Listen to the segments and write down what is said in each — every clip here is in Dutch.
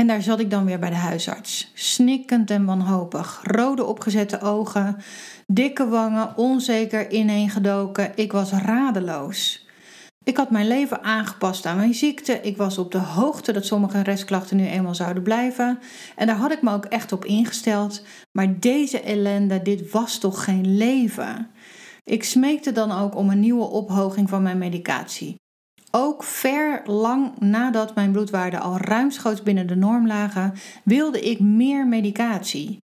En daar zat ik dan weer bij de huisarts. Snikkend en wanhopig. Rode opgezette ogen, dikke wangen, onzeker ineengedoken. Ik was radeloos. Ik had mijn leven aangepast aan mijn ziekte. Ik was op de hoogte dat sommige restklachten nu eenmaal zouden blijven. En daar had ik me ook echt op ingesteld. Maar deze ellende, dit was toch geen leven? Ik smeekte dan ook om een nieuwe ophoging van mijn medicatie. Ook ver lang nadat mijn bloedwaarden al ruimschoots binnen de norm lagen, wilde ik meer medicatie.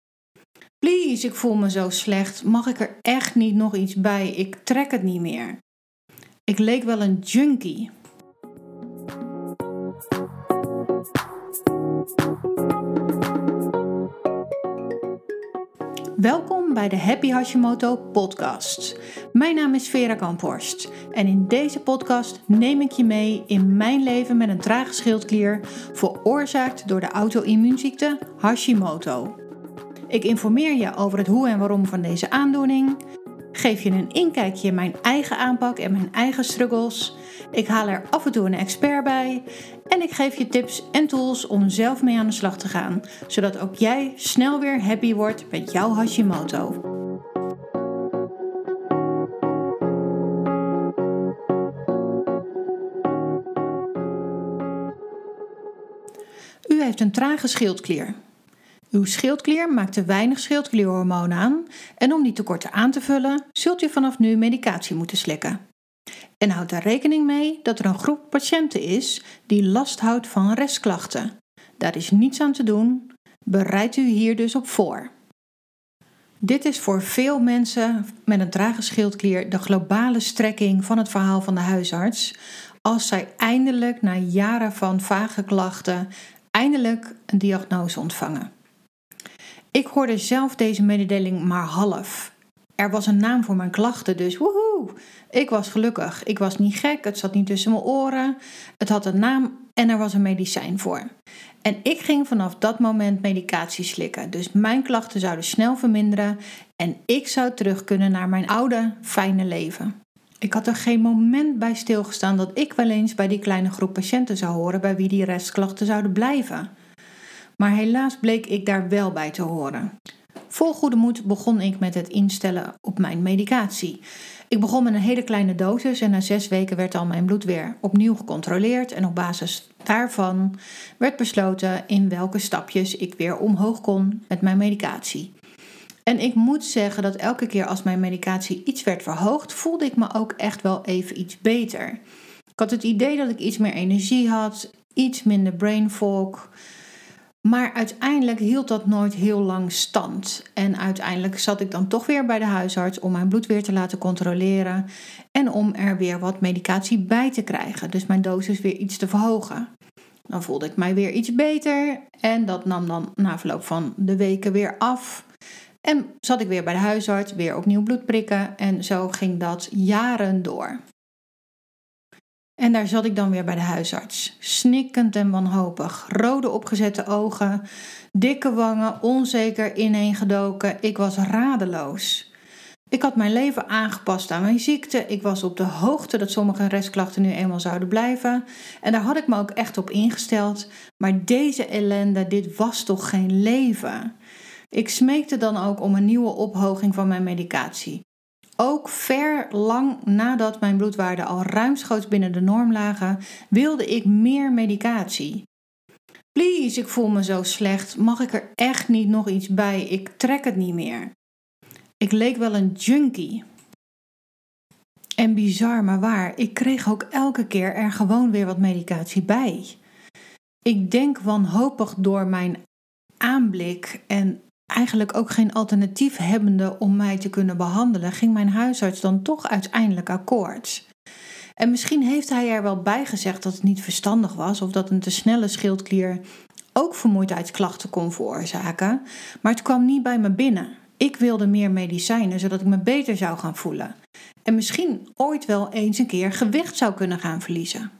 Please, ik voel me zo slecht. Mag ik er echt niet nog iets bij? Ik trek het niet meer. Ik leek wel een junkie. Welkom bij de Happy Hashimoto podcast. Mijn naam is Vera Kamphorst en in deze podcast neem ik je mee in mijn leven met een trage schildklier veroorzaakt door de auto-immuunziekte Hashimoto. Ik informeer je over het hoe en waarom van deze aandoening, geef je een inkijkje in mijn eigen aanpak en mijn eigen struggles. Ik haal er af en toe een expert bij en ik geef je tips en tools om zelf mee aan de slag te gaan, zodat ook jij snel weer happy wordt met jouw Hashimoto. U heeft een trage schildklier. Uw schildklier maakt te weinig schildklierhormoon aan en om die tekorten aan te vullen, zult u vanaf nu medicatie moeten slikken. En houd er rekening mee dat er een groep patiënten is die last houdt van restklachten. Daar is niets aan te doen. Bereid u hier dus op voor. Dit is voor veel mensen met een trage schildklier de globale strekking van het verhaal van de huisarts. Als zij eindelijk na jaren van vage klachten eindelijk een diagnose ontvangen. Ik hoorde zelf deze mededeling maar half. Er was een naam voor mijn klachten, dus woehoe. Ik was gelukkig. Ik was niet gek, het zat niet tussen mijn oren. Het had een naam en er was een medicijn voor. En ik ging vanaf dat moment medicatie slikken. Dus mijn klachten zouden snel verminderen en ik zou terug kunnen naar mijn oude, fijne leven. Ik had er geen moment bij stilgestaan dat ik wel eens bij die kleine groep patiënten zou horen bij wie die restklachten zouden blijven maar helaas bleek ik daar wel bij te horen. Vol goede moed begon ik met het instellen op mijn medicatie. Ik begon met een hele kleine dosis en na zes weken werd al mijn bloed weer opnieuw gecontroleerd en op basis daarvan werd besloten in welke stapjes ik weer omhoog kon met mijn medicatie. En ik moet zeggen dat elke keer als mijn medicatie iets werd verhoogd, voelde ik me ook echt wel even iets beter. Ik had het idee dat ik iets meer energie had, iets minder brain fog. Maar uiteindelijk hield dat nooit heel lang stand. En uiteindelijk zat ik dan toch weer bij de huisarts om mijn bloed weer te laten controleren. En om er weer wat medicatie bij te krijgen. Dus mijn dosis weer iets te verhogen. Dan voelde ik mij weer iets beter. En dat nam dan na verloop van de weken weer af. En zat ik weer bij de huisarts, weer opnieuw bloed prikken. En zo ging dat jaren door. En daar zat ik dan weer bij de huisarts. Snikkend en wanhopig. Rode opgezette ogen, dikke wangen, onzeker ineengedoken. Ik was radeloos. Ik had mijn leven aangepast aan mijn ziekte. Ik was op de hoogte dat sommige restklachten nu eenmaal zouden blijven. En daar had ik me ook echt op ingesteld. Maar deze ellende, dit was toch geen leven? Ik smeekte dan ook om een nieuwe ophoging van mijn medicatie. Ook ver lang nadat mijn bloedwaarden al ruimschoots binnen de norm lagen, wilde ik meer medicatie. Please, ik voel me zo slecht. Mag ik er echt niet nog iets bij? Ik trek het niet meer. Ik leek wel een junkie. En bizar, maar waar, ik kreeg ook elke keer er gewoon weer wat medicatie bij. Ik denk wanhopig door mijn aanblik en eigenlijk ook geen alternatief hebbende om mij te kunnen behandelen, ging mijn huisarts dan toch uiteindelijk akkoord. En misschien heeft hij er wel bij gezegd dat het niet verstandig was of dat een te snelle schildklier ook vermoeidheidsklachten kon veroorzaken, maar het kwam niet bij me binnen. Ik wilde meer medicijnen zodat ik me beter zou gaan voelen. En misschien ooit wel eens een keer gewicht zou kunnen gaan verliezen.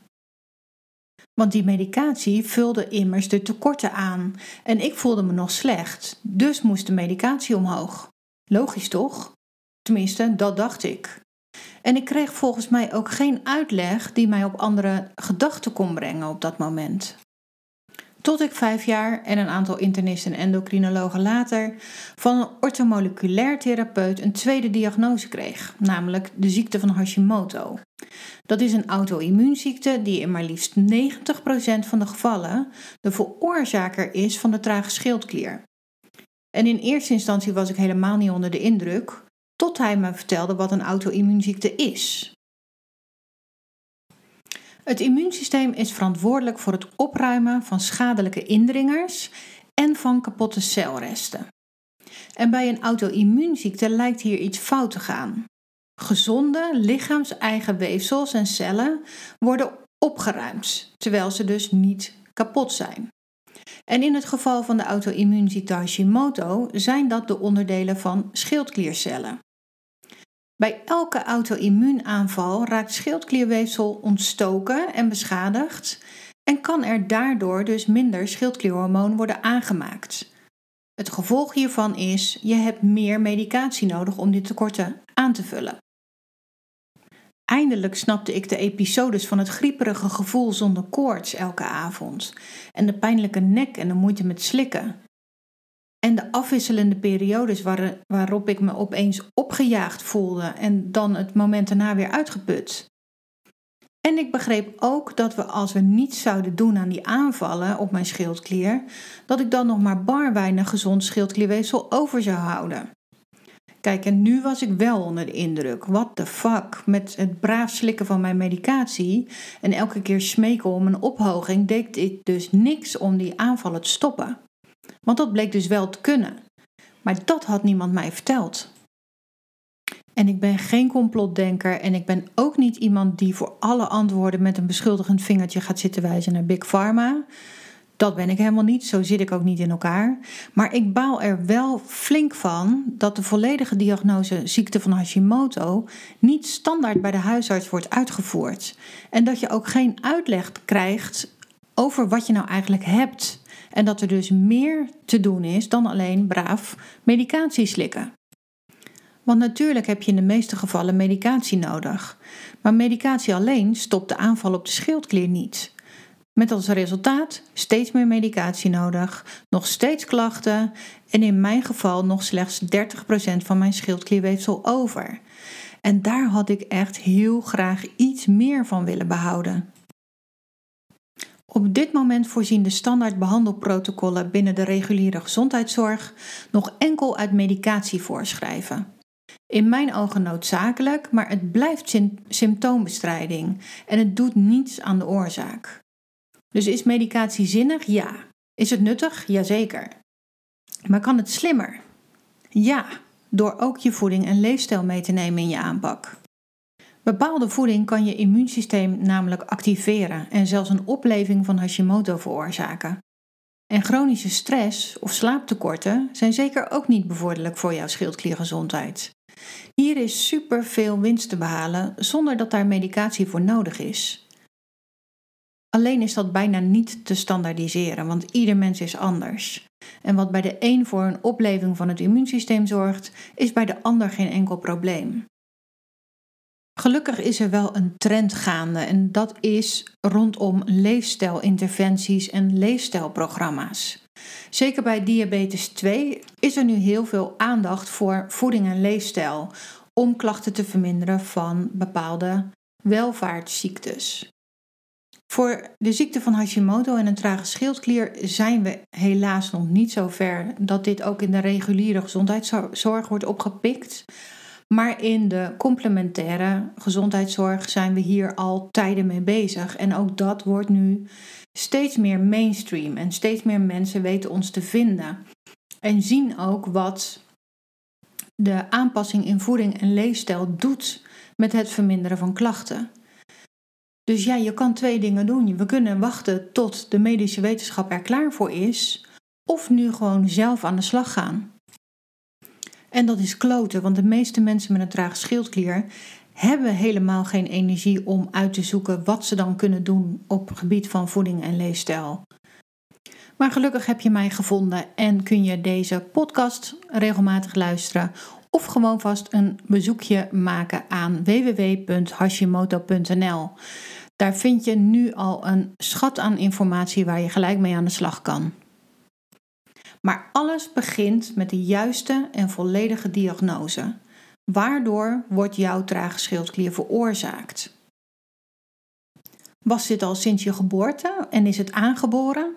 Want die medicatie vulde immers de tekorten aan en ik voelde me nog slecht, dus moest de medicatie omhoog. Logisch toch? Tenminste, dat dacht ik. En ik kreeg volgens mij ook geen uitleg die mij op andere gedachten kon brengen op dat moment. Tot ik vijf jaar en een aantal internisten en endocrinologen later van een ortomoleculair therapeut een tweede diagnose kreeg, namelijk de ziekte van Hashimoto. Dat is een auto-immuunziekte die in maar liefst 90% van de gevallen de veroorzaker is van de trage schildklier. En in eerste instantie was ik helemaal niet onder de indruk, tot hij me vertelde wat een auto-immuunziekte is. Het immuunsysteem is verantwoordelijk voor het opruimen van schadelijke indringers en van kapotte celresten. En bij een auto-immuunziekte lijkt hier iets fout te gaan. Gezonde lichaams-eigen weefsels en cellen worden opgeruimd, terwijl ze dus niet kapot zijn. En in het geval van de auto-immuunziekte Hashimoto zijn dat de onderdelen van schildkliercellen. Bij elke auto-immuunaanval raakt schildklierweefsel ontstoken en beschadigd en kan er daardoor dus minder schildklierhormoon worden aangemaakt. Het gevolg hiervan is: je hebt meer medicatie nodig om dit tekorten aan te vullen. Eindelijk snapte ik de episodes van het grieperige gevoel zonder koorts elke avond en de pijnlijke nek en de moeite met slikken. En de afwisselende periodes waarop ik me opeens opgejaagd voelde en dan het moment daarna weer uitgeput. En ik begreep ook dat we als we niets zouden doen aan die aanvallen op mijn schildklier, dat ik dan nog maar bar weinig gezond schildklierweefsel over zou houden. Kijk, en nu was ik wel onder de indruk. What the fuck? Met het braaf slikken van mijn medicatie en elke keer smeken om een ophoging, deed ik dus niks om die aanvallen te stoppen. Want dat bleek dus wel te kunnen. Maar dat had niemand mij verteld. En ik ben geen complotdenker en ik ben ook niet iemand die voor alle antwoorden met een beschuldigend vingertje gaat zitten wijzen naar Big Pharma. Dat ben ik helemaal niet, zo zit ik ook niet in elkaar. Maar ik baal er wel flink van dat de volledige diagnose ziekte van Hashimoto niet standaard bij de huisarts wordt uitgevoerd. En dat je ook geen uitleg krijgt over wat je nou eigenlijk hebt. En dat er dus meer te doen is dan alleen braaf medicatie slikken. Want natuurlijk heb je in de meeste gevallen medicatie nodig. Maar medicatie alleen stopt de aanval op de schildklier niet. Met als resultaat steeds meer medicatie nodig, nog steeds klachten en in mijn geval nog slechts 30% van mijn schildklierweefsel over. En daar had ik echt heel graag iets meer van willen behouden. Op dit moment voorzien de standaard behandelprotocollen binnen de reguliere gezondheidszorg nog enkel uit medicatie voorschrijven. In mijn ogen noodzakelijk, maar het blijft symptoombestrijding en het doet niets aan de oorzaak. Dus is medicatie zinnig? Ja. Is het nuttig? Jazeker. Maar kan het slimmer? Ja, door ook je voeding en leefstijl mee te nemen in je aanpak. Bepaalde voeding kan je immuunsysteem namelijk activeren en zelfs een opleving van Hashimoto veroorzaken. En chronische stress of slaaptekorten zijn zeker ook niet bevorderlijk voor jouw schildkliergezondheid. Hier is super veel winst te behalen zonder dat daar medicatie voor nodig is. Alleen is dat bijna niet te standaardiseren, want ieder mens is anders. En wat bij de een voor een opleving van het immuunsysteem zorgt, is bij de ander geen enkel probleem. Gelukkig is er wel een trend gaande en dat is rondom leefstijlinterventies en leefstijlprogramma's. Zeker bij diabetes 2 is er nu heel veel aandacht voor voeding en leefstijl om klachten te verminderen van bepaalde welvaartsziektes. Voor de ziekte van Hashimoto en een trage schildklier zijn we helaas nog niet zo ver dat dit ook in de reguliere gezondheidszorg wordt opgepikt. Maar in de complementaire gezondheidszorg zijn we hier al tijden mee bezig. En ook dat wordt nu steeds meer mainstream. En steeds meer mensen weten ons te vinden. En zien ook wat de aanpassing in voeding en leefstijl doet met het verminderen van klachten. Dus ja, je kan twee dingen doen. We kunnen wachten tot de medische wetenschap er klaar voor is, of nu gewoon zelf aan de slag gaan. En dat is kloten, want de meeste mensen met een trage schildklier hebben helemaal geen energie om uit te zoeken wat ze dan kunnen doen op het gebied van voeding en leefstijl. Maar gelukkig heb je mij gevonden en kun je deze podcast regelmatig luisteren of gewoon vast een bezoekje maken aan www.hashimoto.nl. Daar vind je nu al een schat aan informatie waar je gelijk mee aan de slag kan. Maar alles begint met de juiste en volledige diagnose. Waardoor wordt jouw trage schildklier veroorzaakt? Was dit al sinds je geboorte en is het aangeboren?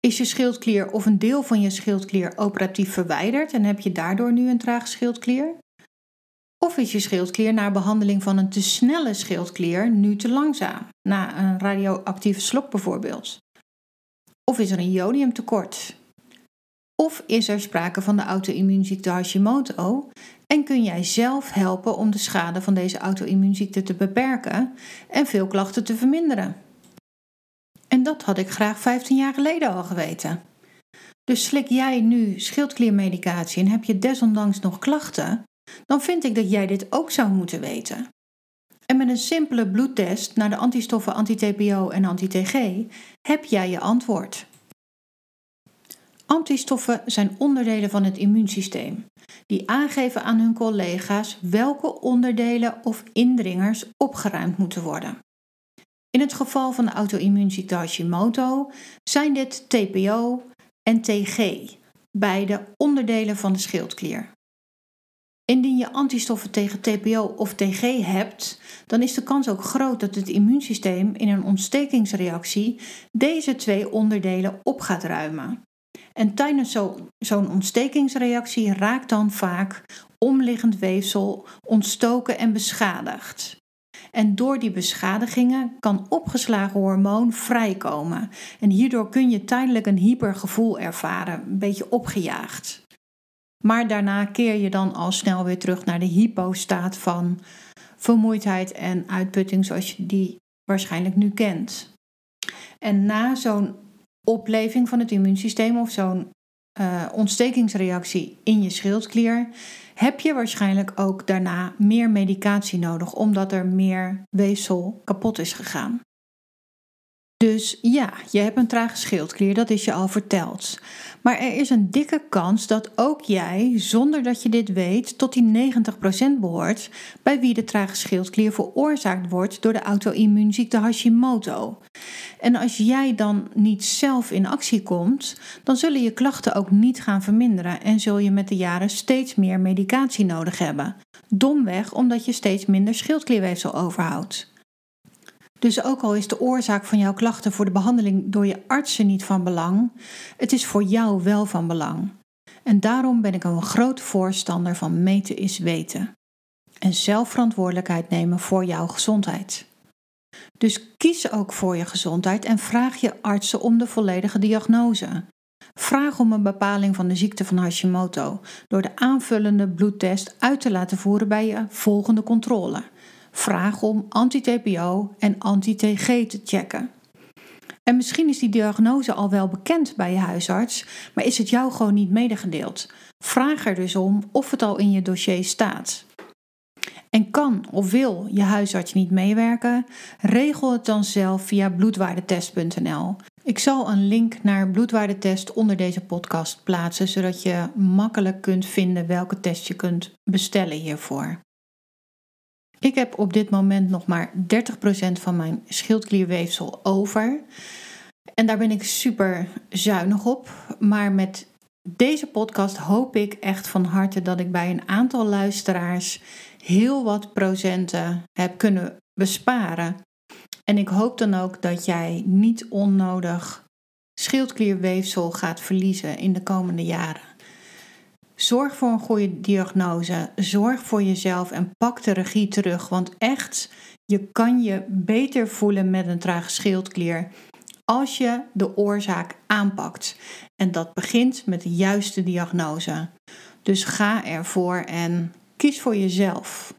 Is je schildklier of een deel van je schildklier operatief verwijderd en heb je daardoor nu een trage schildklier? Of is je schildklier na behandeling van een te snelle schildklier nu te langzaam, na een radioactieve slok bijvoorbeeld? Of is er een jodiumtekort? Of is er sprake van de auto-immuunziekte Hashimoto en kun jij zelf helpen om de schade van deze auto-immuunziekte te beperken en veel klachten te verminderen? En dat had ik graag 15 jaar geleden al geweten. Dus slik jij nu schildkliermedicatie en heb je desondanks nog klachten, dan vind ik dat jij dit ook zou moeten weten. En met een simpele bloedtest naar de antistoffen anti-TPO en anti-TG heb jij je antwoord. Antistoffen zijn onderdelen van het immuunsysteem, die aangeven aan hun collega's welke onderdelen of indringers opgeruimd moeten worden. In het geval van de auto-immuunziekte Hashimoto zijn dit TPO en TG, beide onderdelen van de schildklier. Indien je antistoffen tegen TPO of TG hebt, dan is de kans ook groot dat het immuunsysteem in een ontstekingsreactie deze twee onderdelen op gaat ruimen. En tijdens zo'n ontstekingsreactie raakt dan vaak omliggend weefsel ontstoken en beschadigd. En door die beschadigingen kan opgeslagen hormoon vrijkomen. En hierdoor kun je tijdelijk een hypergevoel ervaren, een beetje opgejaagd. Maar daarna keer je dan al snel weer terug naar de hypostaat van vermoeidheid en uitputting zoals je die waarschijnlijk nu kent. En na zo'n opleving van het immuunsysteem of zo'n uh, ontstekingsreactie in je schildklier, heb je waarschijnlijk ook daarna meer medicatie nodig, omdat er meer weefsel kapot is gegaan. Dus ja, je hebt een trage schildklier, dat is je al verteld. Maar er is een dikke kans dat ook jij, zonder dat je dit weet, tot die 90% behoort bij wie de trage schildklier veroorzaakt wordt door de auto-immuunziekte Hashimoto. En als jij dan niet zelf in actie komt, dan zullen je klachten ook niet gaan verminderen en zul je met de jaren steeds meer medicatie nodig hebben. Domweg omdat je steeds minder schildklierweefsel overhoudt. Dus ook al is de oorzaak van jouw klachten voor de behandeling door je artsen niet van belang, het is voor jou wel van belang. En daarom ben ik een groot voorstander van meten is weten. En zelf verantwoordelijkheid nemen voor jouw gezondheid. Dus kies ook voor je gezondheid en vraag je artsen om de volledige diagnose. Vraag om een bepaling van de ziekte van Hashimoto door de aanvullende bloedtest uit te laten voeren bij je volgende controle vraag om anti-TPO en anti-TG te checken. En misschien is die diagnose al wel bekend bij je huisarts, maar is het jou gewoon niet medegedeeld. Vraag er dus om of het al in je dossier staat. En kan of wil je huisarts niet meewerken, regel het dan zelf via bloedwaardetest.nl. Ik zal een link naar bloedwaardetest onder deze podcast plaatsen, zodat je makkelijk kunt vinden welke test je kunt bestellen hiervoor. Ik heb op dit moment nog maar 30% van mijn schildklierweefsel over. En daar ben ik super zuinig op. Maar met deze podcast hoop ik echt van harte dat ik bij een aantal luisteraars heel wat procenten heb kunnen besparen. En ik hoop dan ook dat jij niet onnodig schildklierweefsel gaat verliezen in de komende jaren. Zorg voor een goede diagnose. Zorg voor jezelf en pak de regie terug. Want echt, je kan je beter voelen met een trage schildklier als je de oorzaak aanpakt. En dat begint met de juiste diagnose. Dus ga ervoor en kies voor jezelf.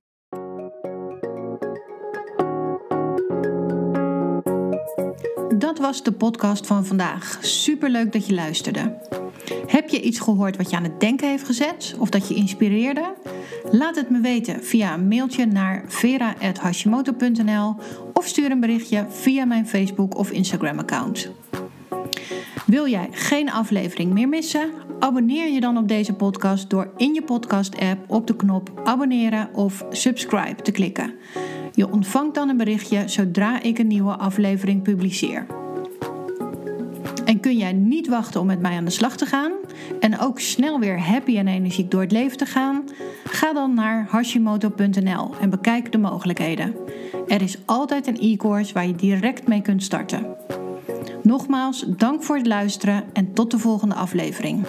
Dat was de podcast van vandaag. Super leuk dat je luisterde. Heb je iets gehoord wat je aan het denken heeft gezet of dat je inspireerde? Laat het me weten via een mailtje naar vera.hashimoto.nl of stuur een berichtje via mijn Facebook of Instagram account. Wil jij geen aflevering meer missen? Abonneer je dan op deze podcast door in je podcast app op de knop abonneren of subscribe te klikken. Je ontvangt dan een berichtje zodra ik een nieuwe aflevering publiceer. Kun jij niet wachten om met mij aan de slag te gaan en ook snel weer happy en energiek door het leven te gaan? Ga dan naar hashimoto.nl en bekijk de mogelijkheden. Er is altijd een e-course waar je direct mee kunt starten. Nogmaals, dank voor het luisteren en tot de volgende aflevering.